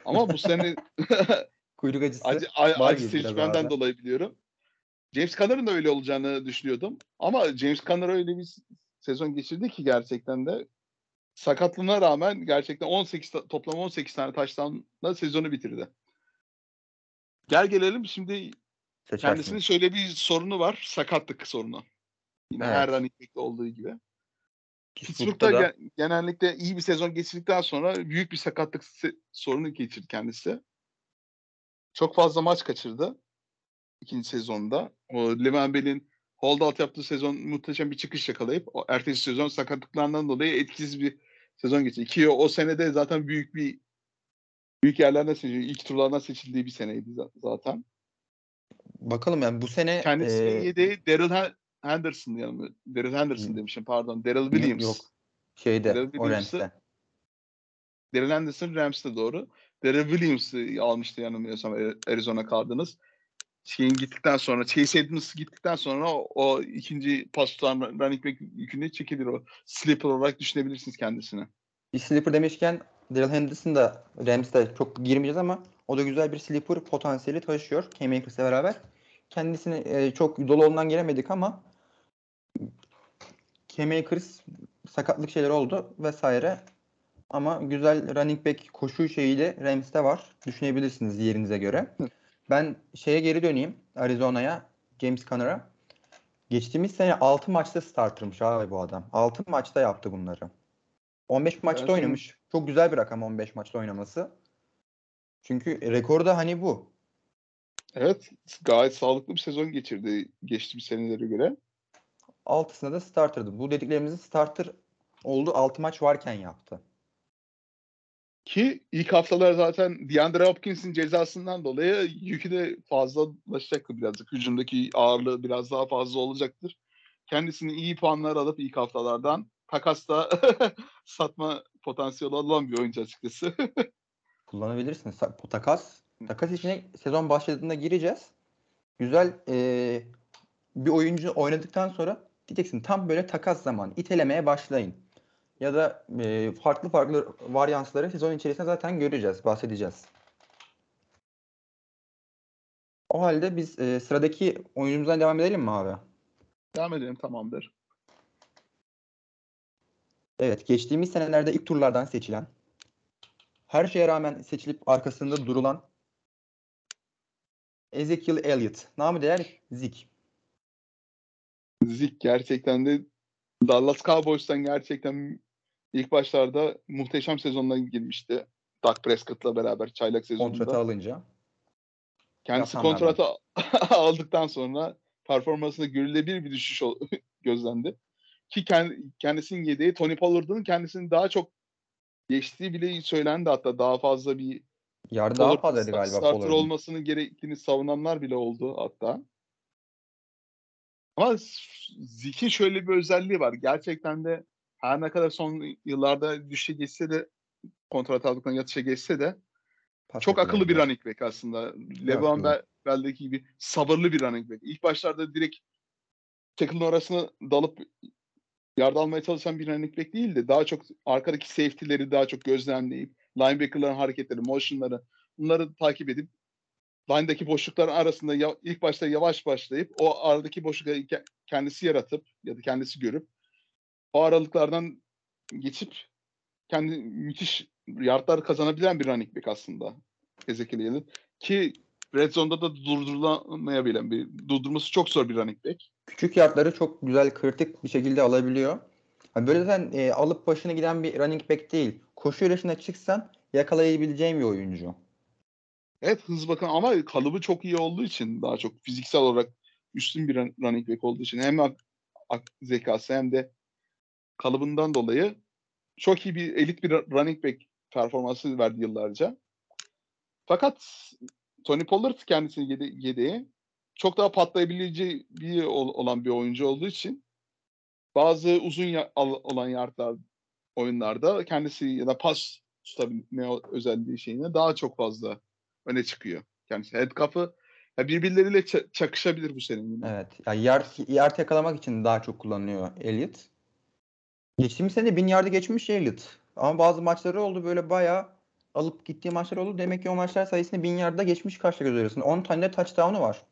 Ama bu sene Kuyruk acısı acı, acı arada. dolayı biliyorum. James Conner'ın da öyle olacağını düşünüyordum. Ama James Conner öyle bir sezon geçirdi ki gerçekten de sakatlığına rağmen gerçekten 18 ta- toplam 18 tane taştanla sezonu bitirdi. Gel gelelim şimdi Seçersin. kendisinin şöyle bir sorunu var. Sakatlık sorunu. Yine Evet. her running back'te olduğu gibi. Pittsburgh'da da ge- genellikle iyi bir sezon geçirdikten sonra büyük bir sakatlık sorunu geçirdi kendisi. Çok fazla maç kaçırdı ikinci sezonda. O Levan Bell'in holdout yaptığı sezon muhteşem bir çıkış yakalayıp o ertesi sezon sakatlıklarından dolayı etkisiz bir sezon geçirdi. Ki o, o senede zaten büyük bir büyük yerlerden seçildi. İlk turlardan seçildiği bir seneydi za- zaten. bakalım yani bu sene Kendisinin e, yedeği Daryl Hen- Henderson yanımı. Daryl Henderson Hı. demişim pardon. Daryl Williams. yok şeyde Daryl o Williams'ı- Rams'te. Daryl Henderson Rams'te doğru. Daryl Williams'ı almıştı yanılmıyorsam Arizona Cardinals. Şeyin gittikten sonra, Chase Edmonds gittikten sonra o, o ikinci pas tutan running back yükünü çekilir o. Sleeper olarak düşünebilirsiniz kendisini. Bir sleeper demişken Daryl Henderson da Rams'te çok girmeyeceğiz ama o da güzel bir sleeper potansiyeli taşıyor Cam Akers'le beraber. Kendisini e, çok dolu ondan giremedik ama Cam Akers sakatlık şeyler oldu vesaire. Ama güzel running back koşu şeyiyle Rams'te var. Düşünebilirsiniz yerinize göre. Ben şeye geri döneyim. Arizona'ya. James Conner'a. Geçtiğimiz sene 6 maçta startermış abi bu adam. 6 maçta yaptı bunları. 15 maçta Evet, oynamış. Çok güzel bir rakam 15 maçta oynaması. Çünkü rekoru da hani bu. Evet, gayet sağlıklı bir sezon geçirdi geçtiğimiz senelere göre. 6'sında da starter'dı. Bu dediklerimizin starter oldu 6 maç varken yaptı. Ki ilk haftalar zaten DeAndre Hopkins'in cezasından dolayı yükü de fazlalaşacaktır birazcık. Hücumdaki ağırlığı biraz daha fazla olacaktır. Kendisini iyi puanlar alıp ilk haftalardan takasta satma potansiyeli olan bir oyuncu açıkçası. Kullanabilirsiniz. Takas. Takas içine sezon başladığında gireceğiz. Güzel eee, bir oyuncu oynadıktan sonra diyeceksin tam böyle takas zamanı. itelemeye başlayın. Ya da eee, farklı farklı varyansları sezon içerisinde zaten göreceğiz, bahsedeceğiz. O halde biz eee, sıradaki oyuncumuzdan devam edelim mi abi? Devam edelim tamamdır. Evet, geçtiğimiz senelerde ilk turlardan seçilen, her şeye rağmen seçilip arkasında durulan Ezekiel Elliott. Namı değer Zik. Zik gerçekten de Dallas Cowboys'tan gerçekten ilk başlarda muhteşem sezondan girmişti. Dak Prescott'la beraber çaylak sezonunda. Kontratı alınca. Kendisi yapanlardan. kontratı aldıktan sonra performansında görülebilir bir düşüş gözlendi. Ki kend- kendisinin yedeği Tony Pollard'ın kendisini daha çok geçtiği bile söylendi hatta daha fazla bir Yarı daha fazlaydı galiba starter Pollard'ın. olmasını gerektiğini savunanlar bile oldu hatta. Ama Zik'in şöyle bir özelliği var. Gerçekten de her ne kadar son yıllarda düşüşe geçse de kontrat aldıktan yatışa geçse de Pas çok akıllı bir yapıyorlar. running back aslında. Levan. Bell'deki gibi sabırlı bir running back. İlk başlarda direkt tackle'ın arasına dalıp yard almaya çalışan bir running back değil de daha çok arkadaki safety'leri daha çok gözlemleyip linebacker'ların hareketleri, motion'ları bunları takip edip line'daki boşluklar arasında ya- ilk başta yavaş başlayıp o aradaki boşlukları ke- kendisi yaratıp ya da kendisi görüp o aralıklardan geçip kendi müthiş yardlar kazanabilen bir running back aslında Ezekiel Elliott. Ki Red Zone'da da durdurulamayabilen bir, durdurması çok zor bir running back. Küçük yardları çok güzel kritik bir şekilde alabiliyor. Yani böyle zaten e, alıp başına giden bir running back değil. Koşu yarışına çıksan yakalayabileceğin bir oyuncu. Evet hız bakın ama kalıbı çok iyi olduğu için daha çok fiziksel olarak üstün bir run- running back olduğu için hem ak- ak- zekası hem de kalıbından dolayı çok iyi bir elit bir ru- running back performansı verdi yıllarca. Fakat Tony Pollard kendisini yedi, yedeği çok daha patlayabileceği bir ol- olan bir oyuncu olduğu için bazı uzun ya- olan yardlar oyunlarda kendisi ya da pas tutabilme özelliği şeyine daha çok fazla öne çıkıyor. Kendisi handcuff'ı ya birbirleriyle ça- çakışabilir bu senin. Evet. Yani yard, yard yakalamak için daha çok kullanılıyor Elliott. Geçtiğimiz sene 1000 yardı geçmiş Elliott. Ama bazı maçları oldu böyle bayağı alıp gittiği maçlar oldu. Demek ki o maçlar sayısını 1000 yarda geçmiş karşı göz arasında. 10 tane de touchdown'u var.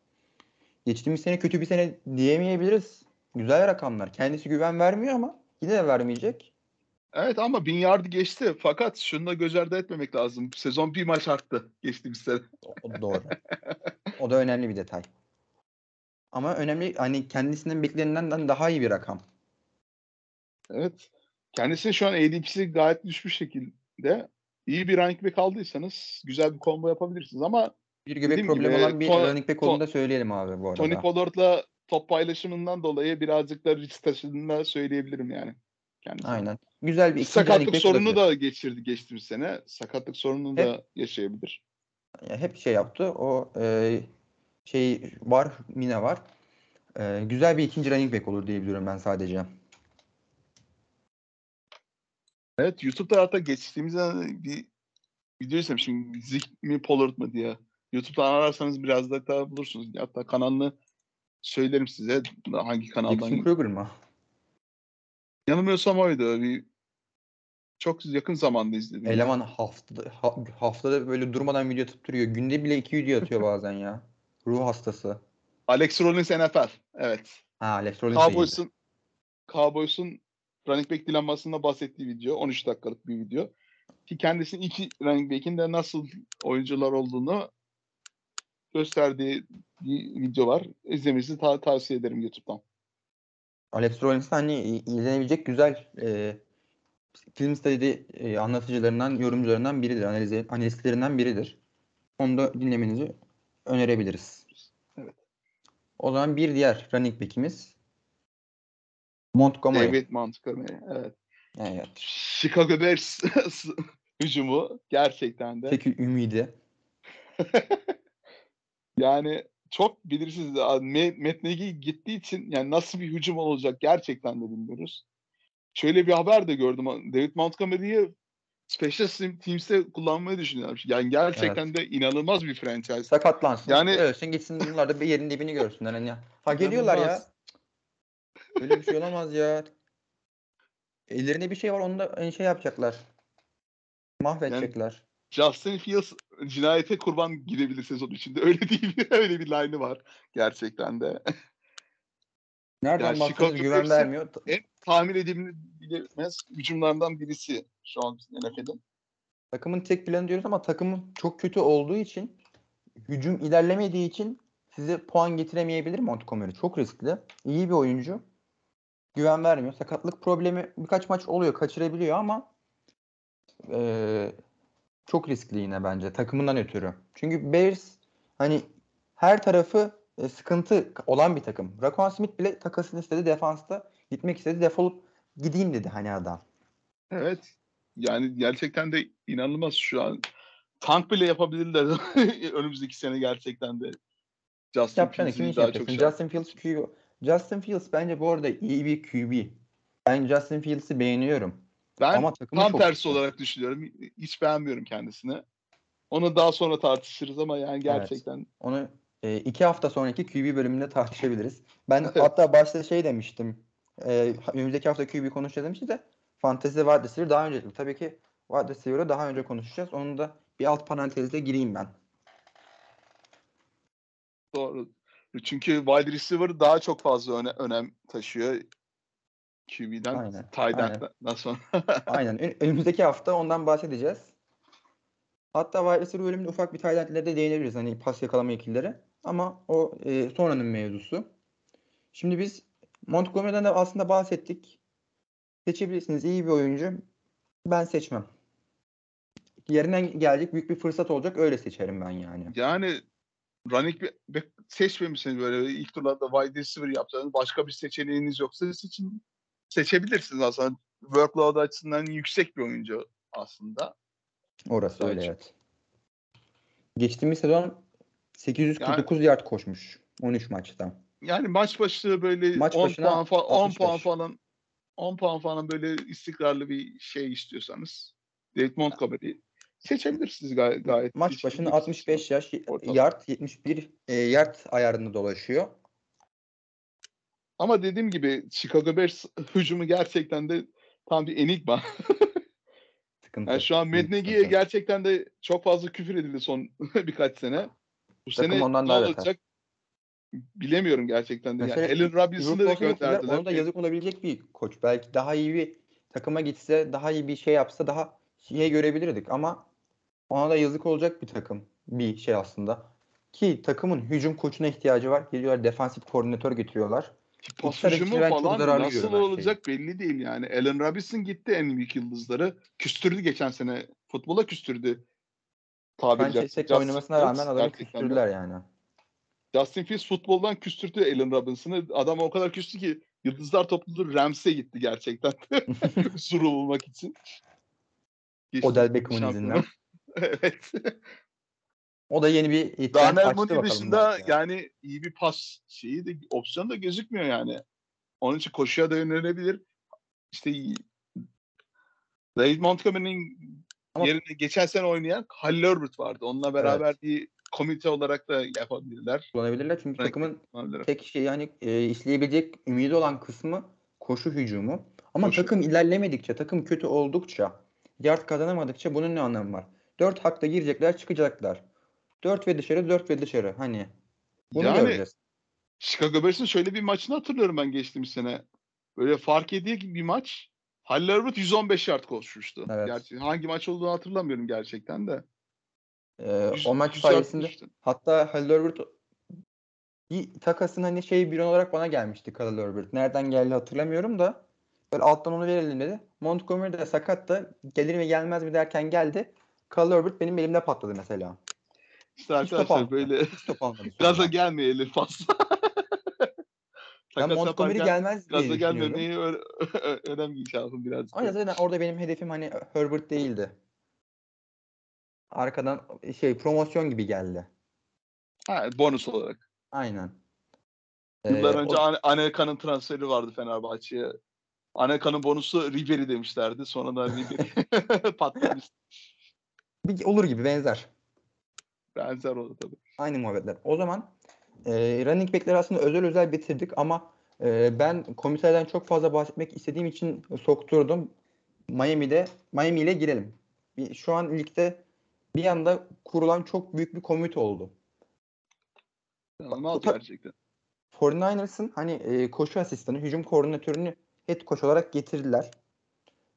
Geçtiğimiz sene kötü bir sene diyemeyebiliriz. Güzel rakamlar. Kendisi güven vermiyor ama yine de vermeyecek. Evet ama bin yardı geçti. Fakat şunu da göz ardı etmemek lazım. Sezon bir maç arttı geçtiğimiz sene. O doğru. o da önemli bir detay. Ama önemli hani kendisinden beklenenden daha iyi bir rakam. Evet. Kendisi şu an ADP'si gayet düşmüş şekilde. İyi bir running back aldıysanız güzel bir combo yapabilirsiniz ama Bir göbek problemi gibi, olan bir Ton- running back olduğunu da söyleyelim abi bu arada. Tony Pollard'la top paylaşımından dolayı birazcık da risk taşıdığını söyleyebilirim yani. Kendisi. Aynen. Güzel bir Sakatlık sorunu olabilir. da geçirdi geçtiğimiz sene. Sakatlık sorununu Hep- da yaşayabilir. Ya hep şey yaptı. O e, şey var, Mine var. E, güzel bir ikinci running back olur diyebiliyorum ben sadece. Evet YouTube'da hatta geçtiğimiz bir video izlemişim. Zik mi Pollard mı diye. YouTube'dan ararsanız biraz da daha bulursunuz. Hatta kanalını söylerim size hangi kanaldan. Dixon Kruger mı? Yanılmıyorsam oydu. Bir çok yakın zamanda izledim. Eleman haftada, ha- haftada böyle durmadan video atıp duruyor. Günde bile iki video atıyor bazen ya. Ruh hastası. Alex Rollins NFL. Evet. Ha Alex Rollins. Cowboys'un Cowboys'un running back dilenmasında bahsettiği video. 13 dakikalık bir video. Ki kendisinin iki running back'in de nasıl oyuncular olduğunu gösterdiği bir video var. İzlemenizi ta- tavsiye ederim YouTube'dan. Alex Rollins hani izlenebilecek güzel e, film study e, anlatıcılarından, yorumcularından biridir. Analiz, analistlerinden biridir. Onu da dinlemenizi önerebiliriz. Evet. O zaman bir diğer running back'imiz Montgomery. David Montgomery. Evet. Evet. Chicago Bears hücumu gerçekten de. Tek ümidi. Yani çok bilirsiniz. Matt Nagy gittiği için yani nasıl bir hücum olacak gerçekten de bilmiyoruz. Şöyle bir haber de gördüm. David Montgomery'i Special Teams'te kullanmayı düşünüyorlar. Yani gerçekten de inanılmaz bir franchise. Sakatlansın. Yani- ölsün gitsin bunlar da bir yerin dibini görsünler. Hani. Ha geliyorlar ya. İnanılmaz. Öyle bir şey olamaz ya. Ellerinde bir şey var onu da şey yapacaklar. Mahvedecekler. Justin Fields cinayete kurban gidebilir sezon içinde. Öyle değil mi? Öyle bir line'ı var gerçekten de. Nereden Yani baksanız güven vermiyor. en tahmin edilemez hücumlardan birisi şu an NFL'in. Takımın tek planı diyoruz ama takımın çok kötü olduğu için hücum ilerlemediği için size puan getiremeyebilir Montgomery. Çok riskli. İyi bir oyuncu. Güven vermiyor. Sakatlık problemi birkaç maç oluyor. Kaçırabiliyor ama eee, çok riskli yine bence takımından ötürü. Çünkü Bears hani her tarafı e, sıkıntı olan bir takım. Rakon Smith bile takasını istedi defansta. Gitmek istedi. Defolup gideyim dedi hani adam. Evet. Yani gerçekten de inanılmaz şu an. Tank bile yapabilirler önümüzdeki sene gerçekten de. Justin Yapacaksın kimin yapacaksın? şey- Justin Fields QB. Justin Fields bence bu arada iyi bir QB. Ben Justin Fields'i beğeniyorum. Ben Ama tam çok tersi kötü. olarak düşünüyorum. Hiç beğenmiyorum kendisini. Onu daha sonra tartışırız ama yani gerçekten Onu e, iki hafta sonraki QB bölümünde tartışabiliriz. Ben Evet. hatta başta şey demiştim. E, önümüzdeki hafta QB konuşacağız demiştik de Fantasy wide receiver daha önce. Tabii ki wide receiver'ı daha önce konuşacağız. Onu da bir alt parantezde gireyim ben. Doğru. Çünkü wide receiver daha çok fazla öne, önem taşıyor. QB'den, Aynen, aynen. sonra. Aynen. Ön- önümüzdeki hafta ondan bahsedeceğiz. Hatta wide receiver bölümünde ufak bir tight de değinebiliriz. Hani pas yakalama ikilileri. Ama o e, sonranın mevzusu. Şimdi biz Montgomery'den de aslında bahsettik. Seçebilirsiniz. iyi bir oyuncu. Ben seçmem. Yerinden gelecek büyük bir fırsat olacak. Öyle seçerim ben yani. Yani running back seçmemişsiniz böyle ilk turlarda wide receiver yapsanız başka bir seçeneğiniz yoksa seçin seçebilirsiniz aslında. Workload açısından yüksek bir oyuncu aslında. Orası öyle evet. Geçtiğimiz sezon 849 yard koşmuş. 13 maçta. Yani maç başı böyle Maç 10 başına puan falan 10 puan 65. falan 10 puan falan böyle istikrarlı bir şey istiyorsanız David Montgomery seçebilirsiniz gayet. gayet Maç başına hiç- 65 yaş Ortalama. yard 71 e, yard ayarında dolaşıyor. Ama dediğim gibi Chicago Bears hücumu gerçekten de tam bir enigma. Sıkıntı. Yani şu an sıkıntı. gerçekten de çok fazla küfür edildi son birkaç sene. Bu Takım sene ondan ne daha beter. olacak bilemiyorum gerçekten de. Yani Mesela Allen Robinson'ı da gönderdiler. Ona da yazık olabilecek bir koç. Belki daha iyi bir takıma gitse daha iyi bir şey yapsa daha şey görebilirdik ama ona da yazık olacak bir takım bir şey aslında. Ki takımın hücum koçuna ihtiyacı var. Geliyorlar defansif koordinatör getiriyorlar. Pas hücumu falan nasıl olacak belli değil yani. Allen Robinson gitti en büyük yıldızları. Küstürdü geçen sene. Futbola küstürdü. Tabiri Justin oynamasına rağmen adamı küstürdüler yani. Justin Fields futboldan küstürdü Allen Robinson'ı. Adam o kadar küstü ki Yıldızlar topluluğu Rams'e gitti gerçekten. Suru bulmak için. Geçti Odell Beckham'ın izinden. evet. O da yeni bir trend Darnell Mooney dışında belki ya. yani iyi bir pas şeyi de opsiyon da gözükmüyor yani. Onun için koşuya da yönelebilir. İşte Ray Montgomery'nin Ama- yerine geçen sene oynayan Halil Herbert vardı. Onunla beraber bir komite olarak da yapabilirler. kullanabilirler çünkü Belki takımın kullanabilirler. tek şey yani e, işleyebilecek ümidi olan kısmı koşu hücumu. Ama Koşu. takım ilerlemedikçe, takım kötü oldukça, yard kazanamadıkça bunun ne anlamı var? 4 hakta girecekler, çıkacaklar. 4 ve dışarı, 4 ve dışarı. Hani bunu Yani göreceğiz. Chicago Bears'ın şöyle bir maçını hatırlıyorum ben geçtiğimiz sene. Böyle fark ediyor gibi bir maç. Halil Herbert 115 yard koşmuştu. Evet. Gerçi hangi maç olduğunu hatırlamıyorum gerçekten de. Ee, o maç sayesinde hatta Halil Herbert bir takasın hani şey bir olarak bana gelmişti Halil Herbert. Nereden geldi hatırlamıyorum da böyle alttan onu verelim dedi. Montgomery de sakat da gelir mi gelmez mi derken geldi. Halil Herbert benim elimde patladı mesela. İşte arkadaşlar böyle sonra. gaza gelmeyelim fazla. Ben Montgomery gelmez diye Gaza gelmemeyi ö- ö- önemli şey yapın biraz. Ama zaten orada benim hedefim hani Herbert değildi. Arkadan şey promosyon gibi geldi. Ha, bonus olarak. Aynen. Yıllar Ee, önce o- Ane- Anelka'nın transferi vardı Fenerbahçe'ye. Anelka'nın bonusu Ribery demişlerdi. Sonradan Ribery patlamış. Bir, olur gibi benzer. Benzer oldu tabii. Aynı muhabbetler. O zaman e, running back'leri aslında özel özel bitirdik ama e, ben komiterden çok fazla bahsetmek istediğim için sokturdum. Miami'de Miami ile girelim. Bir, şu an ligde bir anda kurulan çok büyük bir komite oldu. Ta- gerçekten. 49ers'ın hani e, koşu asistanı, hücum koordinatörünü head coach olarak getirdiler.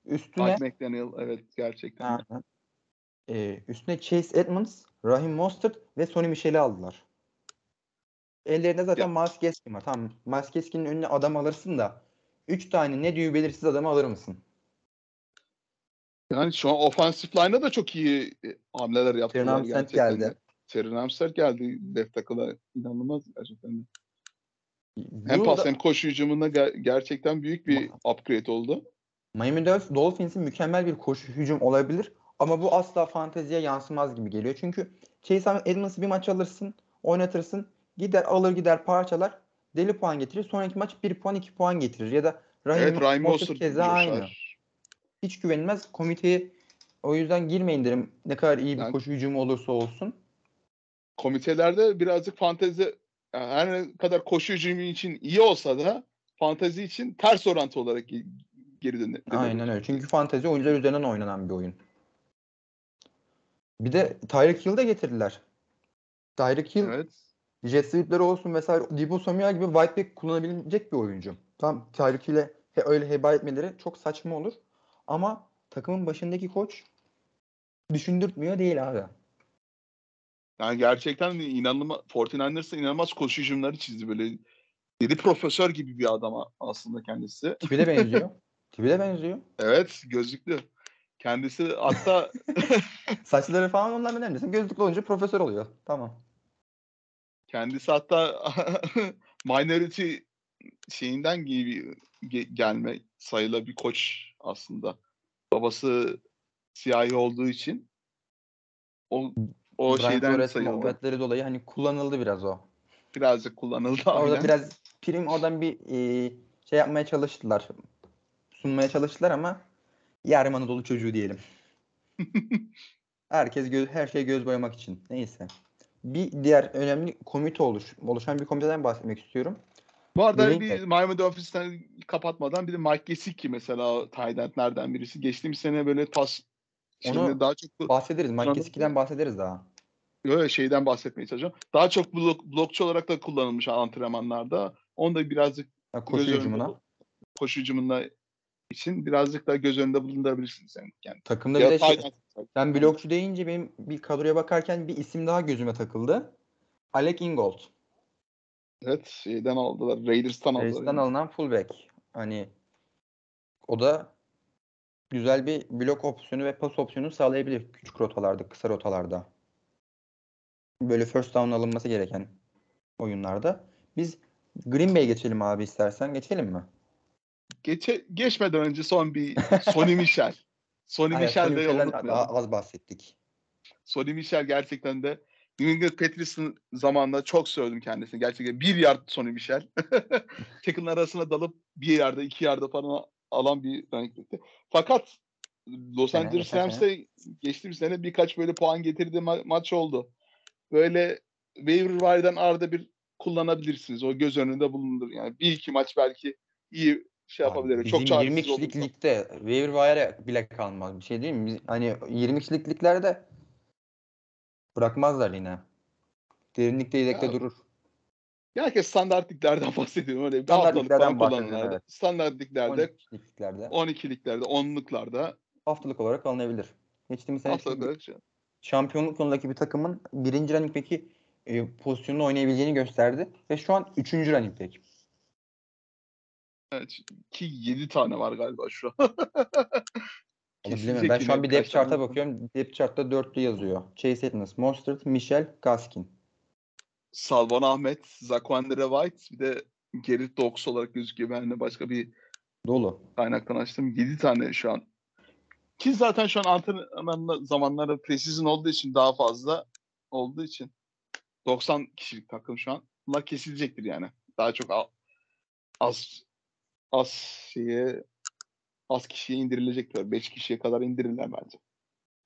Üstüne Mike McDaniel evet gerçekten. Aynen. E, üstüne Chase Edmonds, Raheem Mostert ve Sonny Michel'i aldılar. Ellerinde zaten Ya- Miles Gaskin var. Tamam. Miles Gaskin'in önüne adam alırsın da 3 tane ne diyor belirsiz adamı alır mısın? Yani şu an offensive line'a da çok iyi e, hamleler yaptılar gerçekten. de. geldi. Terry Armstead geldi. Left tackle'a inanılmaz gerçekten. Bu Hem pas da- hem koşu hücumunda ger- gerçekten büyük bir upgrade oldu. Miami Dolphins- Dolphins'in mükemmel bir koşu hücum olabilir ama bu asla fanteziye yansımaz gibi geliyor. Çünkü Chase Edmonds'ı bir maç alırsın, oynatırsın, gider alır gider parçalar, deli puan getirir. Sonraki maç 1 puan 2 puan getirir ya da Raheem Evet Ryan Mostert keza aynı. Hiç güvenilmez. Komiteye o yüzden girmeyin derim. Ne kadar iyi bir Ben- koşu hücumu olursa olsun. Komitelerde birazcık fantezi yani her ne kadar koşu hücumu için iyi olsa da fantezi için ters orantı olarak ge- geri döne. Aynen öyle. Çünkü fantezi oyuncular üzerinden oynanan bir oyun. Bir de Tyreek Hill'ı da getirdiler. Tyreek Hill Evet. jet sweep'leri olsun vesaire Debo Samuel gibi whiteback kullanabilecek bir oyuncu. Tam Tyreek Hill'e he, öyle heba etmeleri çok saçma olur. Ama takımın başındaki koç düşündürtmüyor değil abi. Yani gerçekten inanılmaz 49ers'ın inanılmaz koşu hücumları çizdi böyle. Yedi profesör gibi bir adam aslında kendisi. Tipi de benziyor. Tipi de benziyor. Evet gözlüklü. Kendisi hatta Saçları falan ondan önemlisin. Gözlüklü olunca profesör oluyor. Tamam. kendisi hatta minority şeyinden gibi ge- gelme sayılı bir koç aslında. Babası siyahi olduğu için o o Brian şeyden Flores sayıldı. muhabbetleri dolayı hani kullanıldı biraz o. Birazcık kullanıldı. Orada aynen. biraz prim oradan bir e, şey yapmaya çalıştılar. Sunmaya çalıştılar ama yarım Anadolu çocuğu diyelim. Herkes göz, her şey göz boyamak için. Neyse. Bir diğer önemli komite oluş, oluşan bir komiteden bahsetmek istiyorum. Bu arada Bilin- bir Miami Dolphins'ten kapatmadan bir de Mike Gesicki mesela tight endlerden birisi. Geçtiğimiz sene böyle pas Onu daha çok Bahsederiz. Mike Gesicki'den bahsederiz daha. böyle şeyden bahsetmeye çalışacağım. Daha çok blok, blokçu olarak da kullanılmış antrenmanlarda. Onu da birazcık Ha, Koşu hücumuna. koşu hücumunda için birazcık daha göz önünde bulundurabilirsiniz. Yani. yani Takımda bir de şey, sen blokçu deyince benim bir kadroya bakarken bir isim daha gözüme takıldı. Alec Ingold. Evet şeyden aldılar. Raiders'tan aldılar. Paris'ten yani. alınan fullback. Hani o da güzel bir blok opsiyonu ve pas opsiyonu sağlayabilir küçük rotalarda, kısa rotalarda. Böyle first down alınması gereken oyunlarda. Biz Green Bay'e geçelim abi istersen. Geçelim mi? Geçe, geçmeden önce son bir Sonny Michel. Sonny Aynen, Michel Tony de Michel'den unutmayalım. az bahsettik. Sonny Michel gerçekten de New England Patriots'ın zamanında çok sevdim kendisini. Gerçekten bir yard Sonny Michel. Tackle'ın arasına dalıp bir yerde iki yerde falan alan bir running. Fakat Los Angeles Rams'te geçtiğimiz sene birkaç böyle puan getirdiği ma- maç oldu. Böyle waiver wire'dan arada bir kullanabilirsiniz. O göz önünde bulundur. Yani bir iki maç belki iyi şey yapabilir. Abi, Çok bizim 20 çaresiz kişilik olursa. ligde waiver wire bile kalmaz. Bir şey değil mi? Biz, hani 20 kişilik liglerde bırakmazlar yine. Derinlikte yedekte durur. Ya herkes standart liglerden bahsediyorum. Öyle Standart liglerden bahsediyorum, evet. Standart liglerde 12 kişilik liglerde 12'liklerde, 10'luklarda haftalık olarak alınabilir. Geçtiğimiz sene şey. şampiyonluk yolundaki bir takımın birinci running back'i e, pozisyonunu oynayabileceğini gösterdi. Ve şu an üçüncü running back. Evet, ki 7 tane var galiba şu an. Ben şu an bir depth chart'a bakıyorum. Depth chart'ta dörtlü yazıyor. Chase Edmonds, Mostert, Michel, Gaskin. Salvan Ahmet, Zaquandre White bir de Gerrit Dox olarak gözüküyor. Ben de başka bir Dolu. kaynaktan açtım. 7 tane şu an. Ki zaten şu an antrenman zamanları precision olduğu için daha fazla olduğu için 90 kişilik takım şu an. Bunlar kesilecektir yani. Daha çok az az şeye az kişiye indirilecektir. 5 kişiye kadar indirirler bence.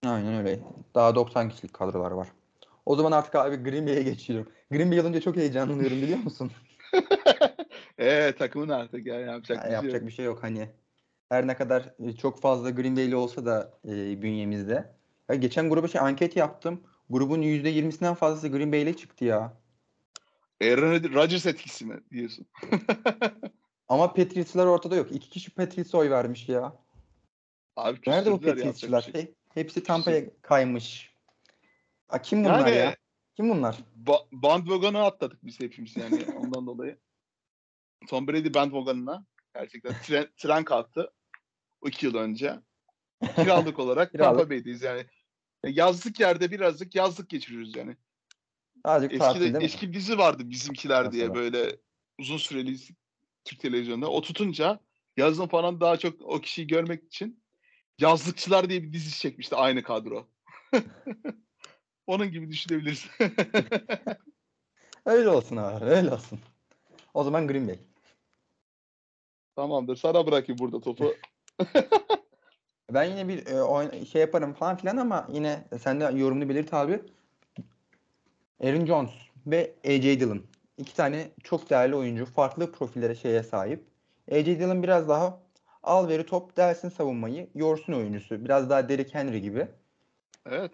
Aynen öyle. Daha 90 kişilik kadrolar var. O zaman artık abi Green Bay'e geçiyorum. Green Bay alınca çok heyecanlanıyorum biliyor musun? Eee takımın artık ya yapacak Ya bir şey yapacak yok. bir şey yok hani. Her ne kadar e, çok fazla Green Bay'li olsa da e, bünyemizde. Ya geçen gruba şey anket yaptım. Grubun %20'sinden fazlası Green Bay'le çıktı ya. Aaron Rodgers etkisi mi diyorsun? Ama Patriots'lar ortada yok. İki kişi Patriots'a oy vermiş ya. Abi Nerede bu bir şey. He- Hepsi Tampa'ya kaymış. A, kim bunlar Yani ya? Kim bunlar? ba- bandwagon'a atladık biz hepimiz yani ondan dolayı. Tom Brady bandwagon'ına gerçekten tren, tren kalktı. O iki yıl önce. Kiralık olarak Kiralık. Tampa Bay'deyiz yani. Yazlık yerde birazcık yazlık geçiriyoruz yani. Azıcık tatil Eski, değil mi? eski dizi vardı Bizimkiler diye Mesela. böyle uzun süreli Türk televizyonda. O tutunca yazın falan daha çok o kişiyi görmek için Yazlıkçılar diye bir dizi çekmişti aynı kadro. Onun gibi düşünebilirsin. Öyle olsun abi. Öyle olsun. O zaman Green Bay. Tamamdır. Sana bırakayım burada topu. Ben yine bir e, oyn- şey yaparım falan filan ama yine sen de yorumunu belirt abi. Aaron Jones ve AJ Dillon. İki tane çok değerli oyuncu. Farklı profillere şeye sahip. AJ Dillon biraz daha al veri top dersin savunmayı. Yorsun oyuncusu. Biraz daha Derrick Henry gibi. Evet.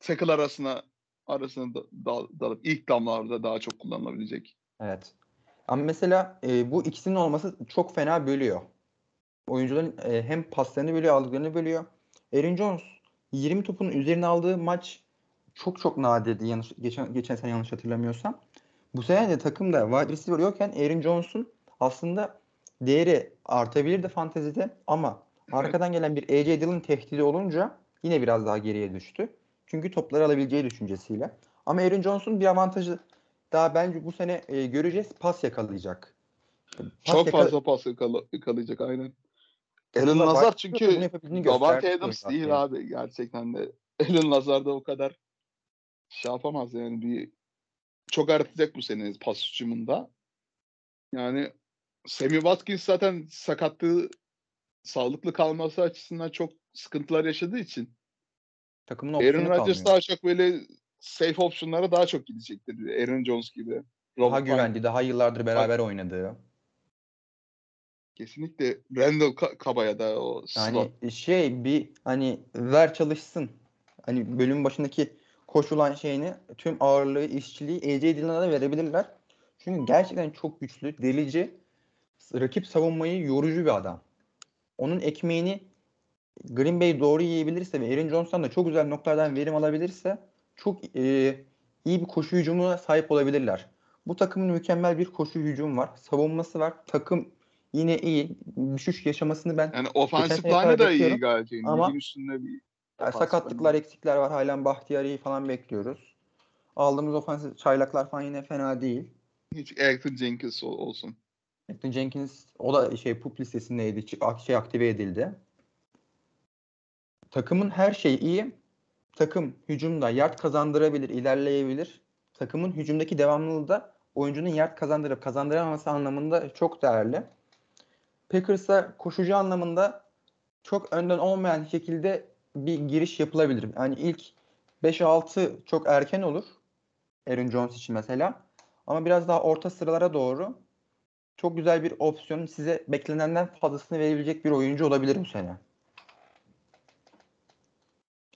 Tackle arasına arasına da, dal- dalıp ilk damlarda daha çok kullanılabilecek. Evet. Ama mesela e, bu ikisinin olması çok fena bölüyor. Oyuncuların e, hem paslarını bölüyor, aldıklarını bölüyor. Aaron Jones 20 topun üzerine aldığı maç çok çok nadirdi. Yanlış, geçen, geçen sene yanlış hatırlamıyorsam. Bu sene de takımda wide receiver yokken Aaron Jones'un aslında değeri artabilirdi fantezide ama arkadan gelen bir AJ Dillon tehdidi olunca yine biraz daha geriye düştü. Çünkü topları alabileceği düşüncesiyle. Ama Aaron Jones'un bir avantajı daha bence bu sene e, göreceğiz. Pas yakalayacak. Pas Çok yaka- fazla pas yakala- yakalayacak aynen. Alan Aslında Lazar çünkü Davante Adams değil abi gerçekten de. Alan Lazar da o kadar şey yapamaz yani bir çok artacak bu sene pas hücumunda. Yani Sammy Watkins zaten sakatlığı sağlıklı kalması açısından çok sıkıntılar yaşadığı için Takımın Aaron Rodgers daha çok böyle safe optionlara daha çok gidecektir. Aaron Jones gibi. Daha Robert Quinn. güvenli, daha yıllardır beraber oynadığı. Kesinlikle Randall Ka- Kabaya da o slot. Yani şey bir hani ver çalışsın. Hani bölüm başındaki koşulan şeyini tüm ağırlığı, işçiliği AJ Dillon'a da verebilirler. Çünkü gerçekten çok güçlü, delici, rakip savunmayı yorucu bir adam. onun ekmeğini Green Bay doğru yiyebilirse ve Aaron Jones'tan da çok güzel noktalardan verim alabilirse çok e, iyi bir koşu hücumuna sahip olabilirler. Bu takımın mükemmel bir koşu hücum var. Savunması var. Takım yine iyi. Düşüş yaşamasını ben Yani offensive sene line'ı da iyi gayet iyi. Ama- üstünde bir Yani sakatlıklar, eksikler var. Halen Bahtiyari'yi falan bekliyoruz. Aldığımız ofansif çaylaklar falan yine fena değil. Hiç Elton Jenkins ol- olsun. Anthony Jenkins o da şey pup listesindeydi. Şey aktive edildi. Takımın her şeyi iyi. Takım hücumda yard kazandırabilir, ilerleyebilir. Takımın hücumdaki devamlılığı da oyuncunun yard kazandırıp kazandıramaması anlamında çok değerli. Packers'a koşucu anlamında çok önden olmayan şekilde bir giriş yapılabilir. Yani ilk 5-6 çok erken olur. Aaron Jones için mesela. Ama biraz daha orta sıralara doğru çok güzel bir opsiyon size beklenenden fazlasını verebilecek bir oyuncu olabilir bu sene.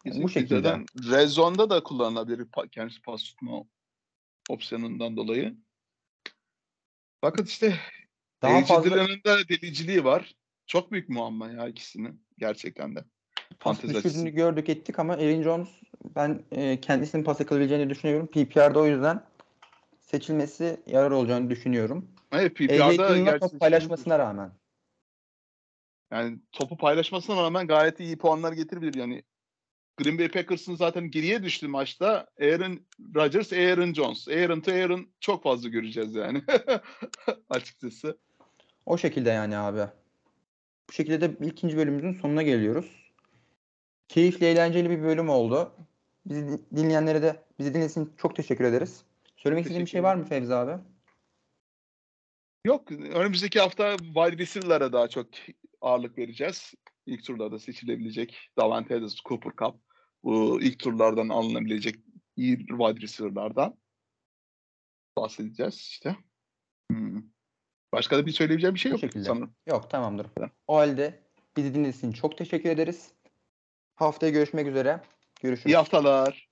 bu şekilde. Zone'da da kullanılabilir kendisi pas tutma opsiyonundan dolayı. Fakat işte Daha fazla da deliciliği var. Çok büyük muamma ya ikisinin gerçekten de. Fantezi düşürdüğünü açısından. gördük ettik ama Aaron Jones ben e, kendisinin pas yakalayabileceğini düşünüyorum. PPR'da o yüzden seçilmesi yarar olacağını düşünüyorum. Hayır AJ PPR'da gerçi top paylaşmasına rağmen. yani topu paylaşmasına rağmen gayet iyi puanlar getirebilir. Yani Green Bay Packers'ın zaten geriye düştü maçta. Aaron Rodgers, Aaron Jones. Aaron to Aaron çok fazla göreceğiz yani. Açıkçası. O şekilde yani abi. Bu şekilde de ikinci bölümümüzün sonuna geliyoruz. Keyifli, eğlenceli bir bölüm oldu. Bizi din- dinleyenlere de bizi için çok teşekkür ederiz. Söylemek istediğin bir şey var mı Fevzi abi? Yok önümüzdeki hafta wide receiver'lara daha çok ağırlık vereceğiz. İlk turlarda seçilebilecek Davante Adams, Cooper Cup. Bu ilk turlardan alınabilecek iyi wide receiver'lardan bahsedeceğiz işte. Hmm. Başka da bir söyleyebileceğim bir şey yok sanırım. Yok tamamdır. O halde bizi dinlediğiniz için çok teşekkür ederiz. Haftaya görüşmek üzere. Görüşürüz. İyi haftalar.